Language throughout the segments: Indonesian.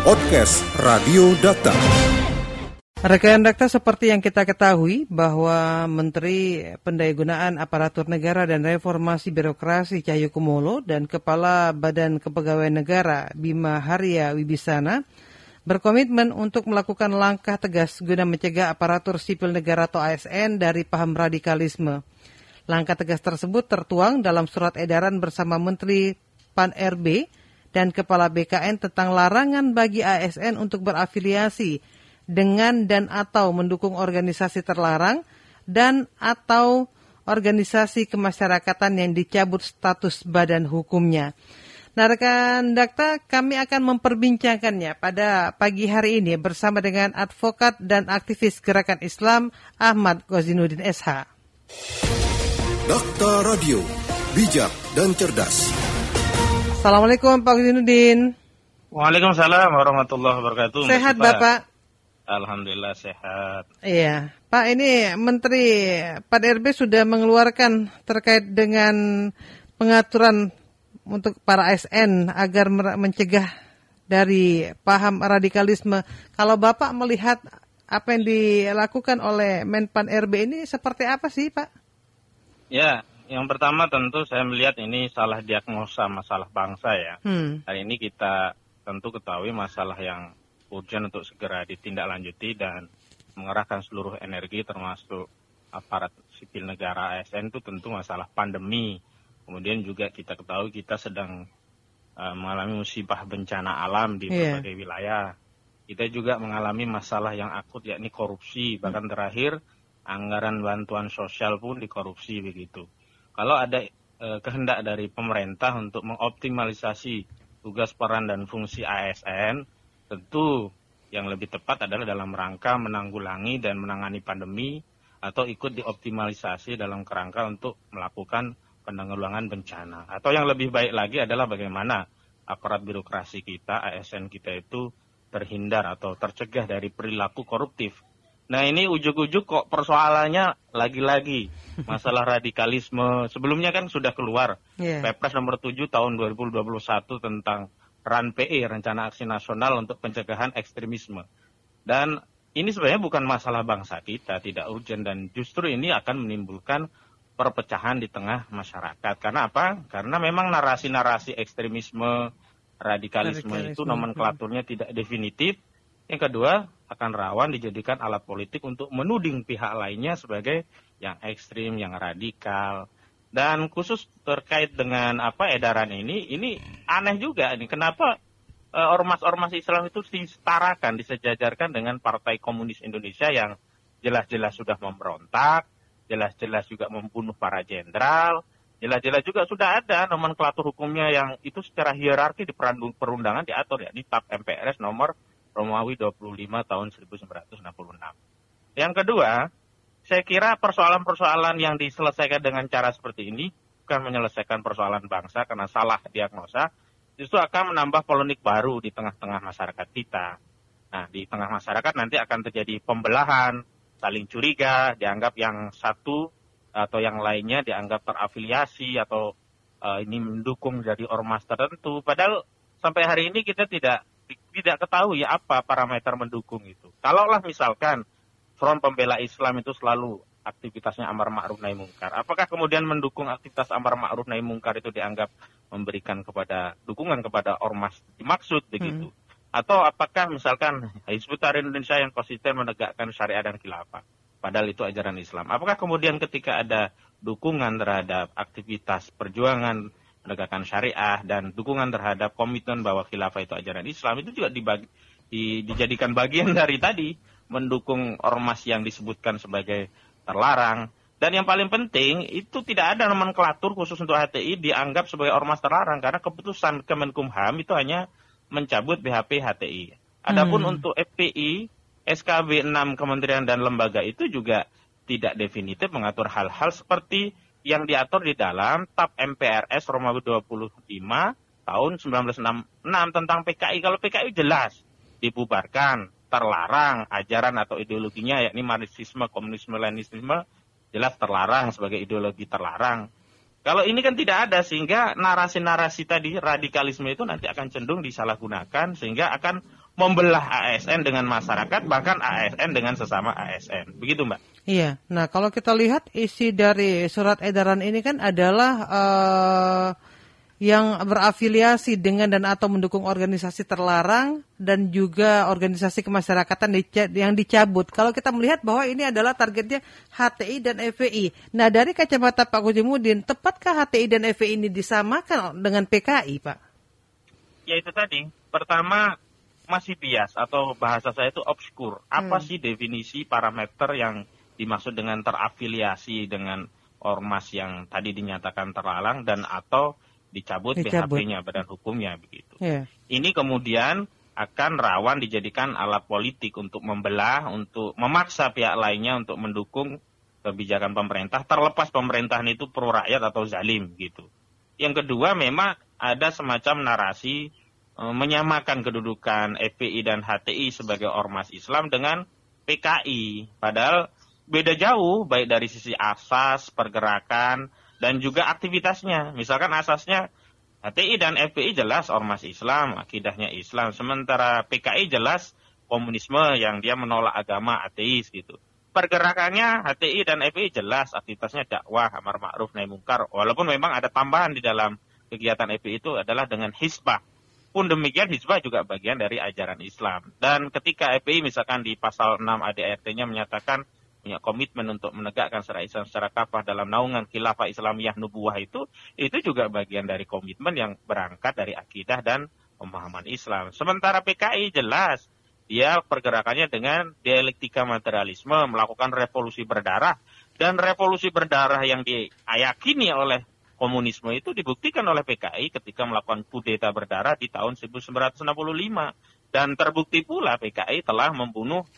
Podcast Radio Data. Rekan Dakta seperti yang kita ketahui bahwa Menteri Pendayagunaan Aparatur Negara dan Reformasi Birokrasi Cahyokumolo dan Kepala Badan Kepegawaian Negara Bima Haria Wibisana berkomitmen untuk melakukan langkah tegas guna mencegah aparatur sipil negara atau ASN dari paham radikalisme. Langkah tegas tersebut tertuang dalam surat edaran bersama Menteri Pan RB dan Kepala BKN tentang larangan bagi ASN untuk berafiliasi dengan dan atau mendukung organisasi terlarang dan atau organisasi kemasyarakatan yang dicabut status badan hukumnya. Nah, rekan Dakta, kami akan memperbincangkannya pada pagi hari ini bersama dengan advokat dan aktivis Gerakan Islam Ahmad Ghazinuddin SH. Dakta Radio, bijak dan cerdas. Assalamualaikum Pak Ghazinuddin. Waalaikumsalam warahmatullahi wabarakatuh. Sehat Iqbal. Bapak? Alhamdulillah sehat. Iya, Pak ini Menteri Pan RB sudah mengeluarkan terkait dengan pengaturan untuk para ASN agar mencegah dari paham radikalisme. Kalau Bapak melihat apa yang dilakukan oleh Menpan RB ini seperti apa sih Pak? Ya, yang pertama tentu saya melihat ini salah diagnosa masalah bangsa ya. Hmm, Hari ini kita tentu ketahui masalah yang urgent untuk segera ditindaklanjuti dan mengerahkan seluruh energi termasuk aparat sipil negara ASN itu tentu masalah pandemi. Kemudian juga kita ketahui kita sedang uh, mengalami musibah bencana alam di Iya. berbagai wilayah. Kita juga mengalami masalah yang akut yakni korupsi. Bahkan terakhir anggaran bantuan sosial pun dikorupsi begitu. Kalau ada eh, kehendak dari pemerintah untuk mengoptimalisasi tugas peran dan fungsi ASN, tentu yang lebih tepat adalah dalam rangka menanggulangi dan menangani pandemi atau ikut dioptimalisasi dalam kerangka untuk melakukan penanggulangan bencana. Atau yang lebih baik lagi adalah bagaimana aparat birokrasi kita, ASN kita itu terhindar atau tercegah dari perilaku koruptif. Nah ini ujuk-ujuk kok persoalannya lagi-lagi masalah radikalisme. Sebelumnya kan sudah keluar Iya. Perpres nomor 7 tahun 2021 tentang RAN PE, Rencana Aksi Nasional untuk Pencegahan Ekstremisme. Dan ini sebenarnya bukan masalah bangsa kita, tidak urgent dan justru ini akan menimbulkan perpecahan di tengah masyarakat. Karena apa? Karena memang narasi-narasi ekstremisme, radikalisme, Radikalisme, itu nomenklaturnya tidak definitif. Yang kedua, akan rawan dijadikan alat politik untuk menuding pihak lainnya sebagai yang ekstrim, yang radikal. Dan khusus terkait dengan apa edaran ini, ini aneh juga ini. Kenapa eh, ormas-ormas Islam itu disetarakan, disejajarkan dengan Partai Komunis Indonesia yang jelas-jelas sudah memberontak, jelas-jelas juga membunuh para jenderal, jelas-jelas juga sudah ada nomenklatur hukumnya yang itu secara hierarki di perundangan diatur ya di TAP MPRS nomor Romawi 25 tahun 1966. Yang kedua, saya kira persoalan-persoalan yang diselesaikan dengan cara seperti ini bukan menyelesaikan persoalan bangsa karena salah diagnosa, justru akan menambah polemik baru di tengah-tengah masyarakat kita. Nah, di tengah masyarakat nanti akan terjadi pembelahan, saling curiga, dianggap yang satu atau yang lainnya dianggap terafiliasi atau eh, ini mendukung jadi ormas tertentu. Padahal sampai hari ini kita tidak tidak ketahui apa parameter mendukung itu. Kalaulah misalkan Front Pembela Islam itu selalu aktivitasnya amar ma'ruf nahi mungkar. Apakah kemudian mendukung aktivitas amar ma'ruf nahi mungkar itu dianggap memberikan kepada dukungan kepada ormas dimaksud begitu? Atau apakah misalkan Hizbut Tahrir Indonesia yang konsisten menegakkan syariat dan khilafah? Padahal itu ajaran Islam. Apakah kemudian ketika ada dukungan terhadap aktivitas perjuangan menegakkan syariah dan dukungan terhadap komitmen bahwa khilafah itu ajaran Islam itu juga dibagi, di- dijadikan bagian dari tadi mendukung ormas yang disebutkan sebagai terlarang. Dan yang paling penting itu tidak ada nomenklatur khusus untuk HTI dianggap sebagai ormas terlarang karena keputusan Kemenkumham itu hanya mencabut BHP HTI. Adapun Hmm. untuk FPI, SKB 6 kementerian dan lembaga itu juga tidak definitif mengatur hal-hal seperti yang diatur di dalam TAP MPRS Romawi 25 tahun 1966 tentang PKI. Kalau PKI jelas dibubarkan, terlarang ajaran atau ideologinya yakni marxisme, komunisme, leninisme jelas terlarang sebagai ideologi terlarang. Kalau ini kan tidak ada sehingga narasi-narasi tadi radikalisme itu nanti akan cenderung disalahgunakan sehingga akan membelah ASN dengan masyarakat bahkan ASN dengan sesama ASN. Begitu, Mbak. Iya. Nah, kalau kita lihat isi dari surat edaran ini kan adalah uh, yang berafiliasi dengan dan atau mendukung organisasi terlarang dan juga organisasi kemasyarakatan yang dicabut. Kalau kita melihat bahwa ini adalah targetnya HTI dan FPI. Nah dari kacamata Pak Kujimudin, tepatkah HTI dan FPI ini disamakan dengan PKI Pak? Ya itu tadi. Pertama masih bias atau bahasa saya itu obskur. Apa hmm. sih definisi parameter yang dimaksud dengan terafiliasi dengan ormas yang tadi dinyatakan terlarang dan atau dicabut, dicabut. BHP-nya badan hukumnya begitu. Yeah. Ini kemudian akan rawan dijadikan alat politik untuk membelah, untuk memaksa pihak lainnya untuk mendukung kebijakan pemerintah, terlepas pemerintahan itu pro rakyat atau zalim gitu. Yang kedua memang ada semacam narasi e, menyamakan kedudukan FPI dan HTI sebagai ormas Islam dengan PKI. Padahal beda jauh baik dari sisi asas, pergerakan, dan juga aktivitasnya. Misalkan asasnya HTI dan FPI jelas ormas Islam, akidahnya Islam. Sementara PKI jelas komunisme yang dia menolak agama ateis gitu. Pergerakannya HTI dan FPI jelas aktivitasnya dakwah, amar ma'ruf, nahi mungkar. Walaupun memang ada tambahan di dalam kegiatan FPI itu adalah dengan hisbah. Pun demikian hisbah juga bagian dari ajaran Islam. Dan ketika FPI misalkan di pasal 6 ADART-nya menyatakan punya komitmen untuk menegakkan syariat Islam secara kafah dalam naungan khilafah Islamiyah nubuah itu, itu juga bagian dari komitmen yang berangkat dari akidah dan pemahaman Islam. Sementara PKI jelas dia pergerakannya dengan dialektika materialisme, melakukan revolusi berdarah dan revolusi berdarah yang diyakini oleh komunisme itu dibuktikan oleh PKI ketika melakukan kudeta berdarah di tahun 1965 dan terbukti pula PKI telah membunuh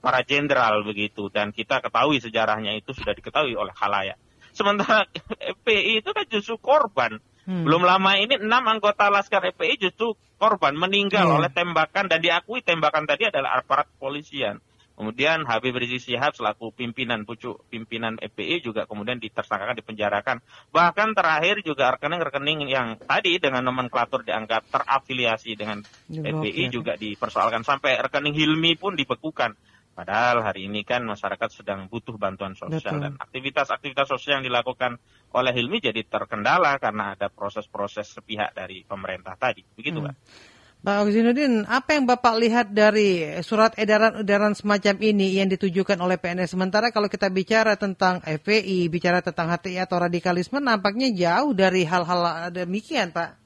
para jenderal begitu dan kita ketahui sejarahnya itu sudah diketahui oleh khalayak. Sementara FPI itu kan justru korban. Hmm. Belum lama ini enam anggota Laskar FPI justru korban meninggal hmm. oleh tembakan dan diakui tembakan tadi adalah aparat kepolisian. Kemudian Habib Rizik Sihab selaku pimpinan pucuk pimpinan FPI juga kemudian ditersangkakan dipenjarakan. Bahkan terakhir juga rekening-rekening yang tadi dengan nomenklatur dianggap terafiliasi dengan FPI juga dipersoalkan sampai rekening Hilmi pun dibekukan. Padahal hari ini kan masyarakat sedang butuh bantuan sosial Betul. dan aktivitas-aktivitas sosial yang dilakukan oleh Hilmi jadi terkendala karena ada proses-proses sepihak dari pemerintah tadi. Begitu, hmm. Pak. Pak Oksinuddin, apa yang Bapak lihat dari surat edaran-edaran semacam ini yang ditujukan oleh PNS? Sementara kalau kita bicara tentang FPI, bicara tentang HTI atau radikalisme, nampaknya jauh dari hal-hal demikian, Pak.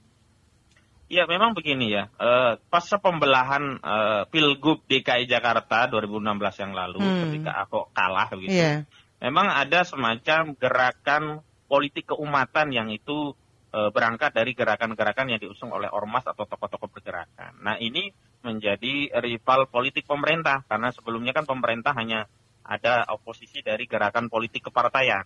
Ya memang begini ya, uh, pasca pembelahan uh, Pilgub DKI Jakarta 2016 yang lalu hmm. ketika Ahok kalah gitu, yeah. memang ada semacam gerakan politik keumatan yang itu uh, berangkat dari gerakan-gerakan yang diusung oleh ormas atau tokoh-tokoh pergerakan. Nah ini menjadi rival politik pemerintah karena sebelumnya kan pemerintah hanya ada oposisi dari gerakan politik kepartaian.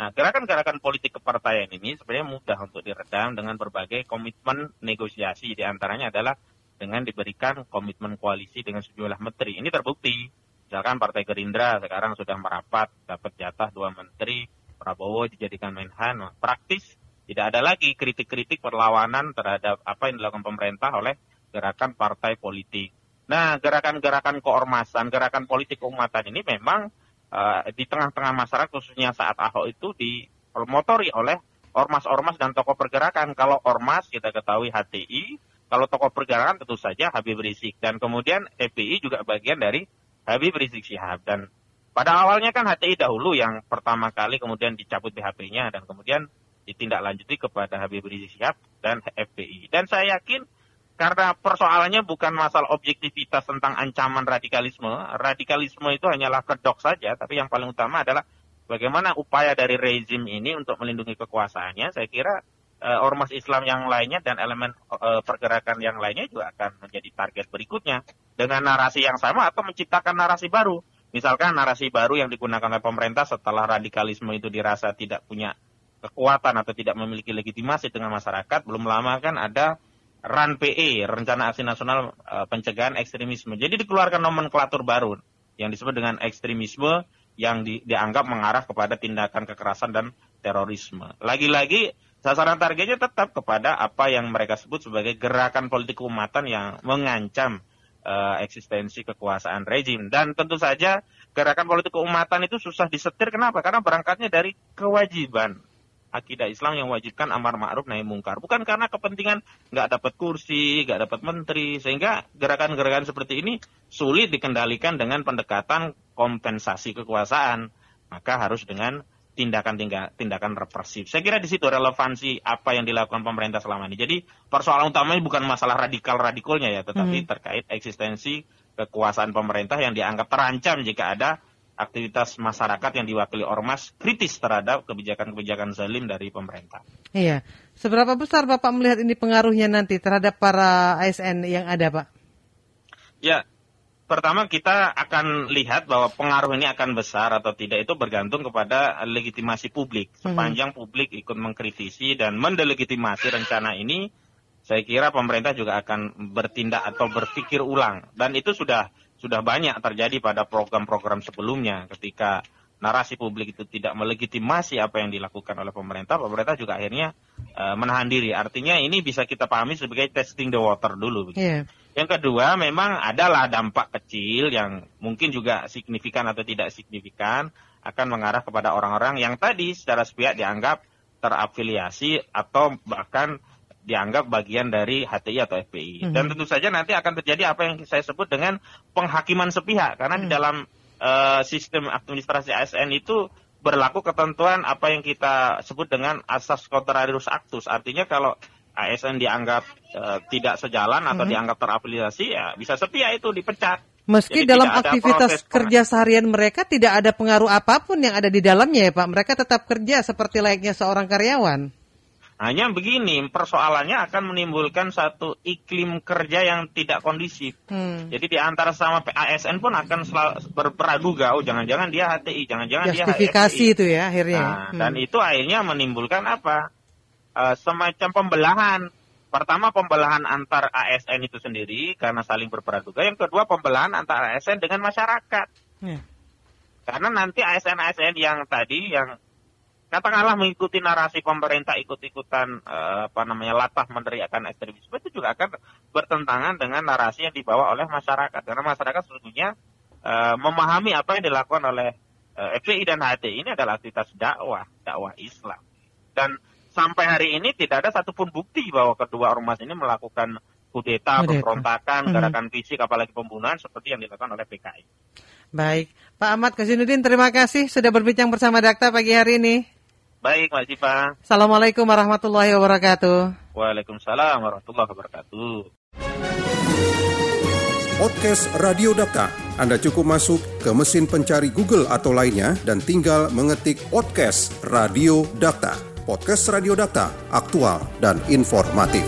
Nah, gerakan-gerakan politik kepartaian ini sebenarnya mudah untuk diredam dengan berbagai komitmen negosiasi. Di antaranya adalah dengan diberikan komitmen koalisi dengan sejumlah menteri. Ini terbukti. Misalkan Partai Gerindra sekarang sudah merapat, dapat jatah dua menteri, Prabowo dijadikan Menhan. Nah, praktis tidak ada lagi kritik-kritik perlawanan terhadap apa yang dilakukan pemerintah oleh gerakan partai politik. Nah, gerakan-gerakan keormasan, gerakan politik keumatan ini memang uh, di tengah-tengah masyarakat khususnya saat Ahok itu dipromotori oleh ormas-ormas dan tokoh pergerakan. Kalau ormas kita ketahui HTI, kalau tokoh pergerakan tentu saja Habib Rizik dan kemudian FPI juga bagian dari Habib Rizik Syihab dan pada awalnya kan HTI dahulu yang pertama kali kemudian dicabut BHP-nya dan kemudian ditindaklanjuti kepada Habib Rizik Syihab dan FPI. Dan saya yakin karena persoalannya bukan masalah objektivitas tentang ancaman radikalisme. Radikalisme itu hanyalah kedok saja, tapi yang paling utama adalah bagaimana upaya dari rezim ini untuk melindungi kekuasaannya. Saya kira uh, ormas Islam yang lainnya dan elemen uh, pergerakan yang lainnya juga akan menjadi target berikutnya dengan narasi yang sama atau menciptakan narasi baru. Misalkan narasi baru yang digunakan oleh pemerintah setelah radikalisme itu dirasa tidak punya kekuatan atau tidak memiliki legitimasi dengan masyarakat, belum lama kan ada RAN PE, Rencana Aksi Nasional uh, Pencegahan Ekstremisme. Jadi dikeluarkan nomenklatur baru yang disebut dengan ekstremisme yang di, dianggap mengarah kepada tindakan kekerasan dan terorisme. Lagi-lagi sasaran targetnya tetap kepada apa yang mereka sebut sebagai gerakan politik keumatan yang mengancam uh, eksistensi kekuasaan rejim. Dan tentu saja gerakan politik keumatan itu susah disetir. Kenapa? Karena berangkatnya dari kewajiban akidah Islam yang wajibkan amar ma'ruf nahi mungkar. Bukan karena kepentingan nggak dapat kursi, nggak dapat menteri, sehingga gerakan-gerakan seperti ini sulit dikendalikan dengan pendekatan kompensasi kekuasaan. Maka harus dengan tindakan-tindakan represif. Saya kira di situ relevansi apa yang dilakukan pemerintah selama ini. Jadi persoalan utamanya bukan masalah radikal-radikalnya ya, tetapi hmm. terkait eksistensi kekuasaan pemerintah yang dianggap terancam jika ada aktivitas masyarakat yang diwakili ormas kritis terhadap kebijakan-kebijakan zalim dari pemerintah. Iya. Seberapa besar Bapak melihat ini pengaruhnya nanti terhadap para ASN yang ada, Pak? Ya, pertama kita akan lihat bahwa pengaruh ini akan besar atau tidak itu bergantung kepada legitimasi publik. Hmm. Sepanjang hmm. publik ikut mengkritisi dan mendelegitimasi rencana ini, saya kira pemerintah juga akan bertindak atau berpikir ulang. Dan itu sudah sudah banyak terjadi pada program-program sebelumnya ketika narasi publik itu tidak melegitimasi apa yang dilakukan oleh pemerintah, pemerintah juga akhirnya uh, menahan diri. Artinya ini bisa kita pahami sebagai testing the water dulu. Yeah. Yang kedua, memang adalah dampak kecil yang mungkin juga signifikan atau tidak signifikan akan mengarah kepada orang-orang yang tadi secara sepihak dianggap terafiliasi atau bahkan dianggap bagian dari HTI atau FPI. Hmm. Dan tentu saja nanti akan terjadi apa yang saya sebut dengan penghakiman sepihak karena hmm. di dalam uh, sistem administrasi ASN itu berlaku ketentuan apa yang kita sebut dengan asas contrarius actus. Artinya kalau ASN dianggap uh, tidak sejalan atau hmm. dianggap terafiliasi ya bisa sepihak itu dipecat. Meski Jadi dalam aktivitas kerja seharian mereka tidak ada pengaruh apa pun yang ada di dalamnya ya Pak, mereka tetap kerja seperti layaknya seorang karyawan. Hanya begini, persoalannya akan menimbulkan satu iklim kerja yang tidak kondisif. Hmm. Jadi di antara sama ASN pun akan berpraduga, oh jangan-jangan dia HTI, jangan-jangan dia Justifikasi itu ya akhirnya. Nah, hmm. Dan itu akhirnya menimbulkan apa? Uh, semacam pembelahan. Pertama pembelahan antar ASN itu sendiri karena saling berpraduga. Yang kedua pembelahan antar ASN dengan masyarakat. Hmm. Karena nanti ASN-ASN yang tadi yang katakanlah mengikuti narasi pemerintah ikut-ikutan uh, apa namanya latah meneriakan ekstremisme itu juga akan bertentangan dengan narasi yang dibawa oleh masyarakat karena masyarakat sesungguhnya uh, memahami apa yang dilakukan oleh eh, FPI dan HTI ini adalah aktivitas dakwah dakwah Islam dan sampai hari ini tidak ada satupun bukti bahwa kedua ormas ini melakukan kudeta, pemberontakan, hmm. gerakan fisik, apalagi pembunuhan seperti yang dilakukan oleh PKI. Baik, Pak Ahmad Kasinudin, terima kasih sudah berbincang bersama Dakta pagi hari ini. Baik, Mas Siva. Assalamualaikum warahmatullahi wabarakatuh. Waalaikumsalam warahmatullahi wabarakatuh. Podcast Radio Data. Anda cukup masuk ke mesin pencari Google atau lainnya dan tinggal mengetik podcast Radio Data. Podcast Radio Data, aktual dan informatif.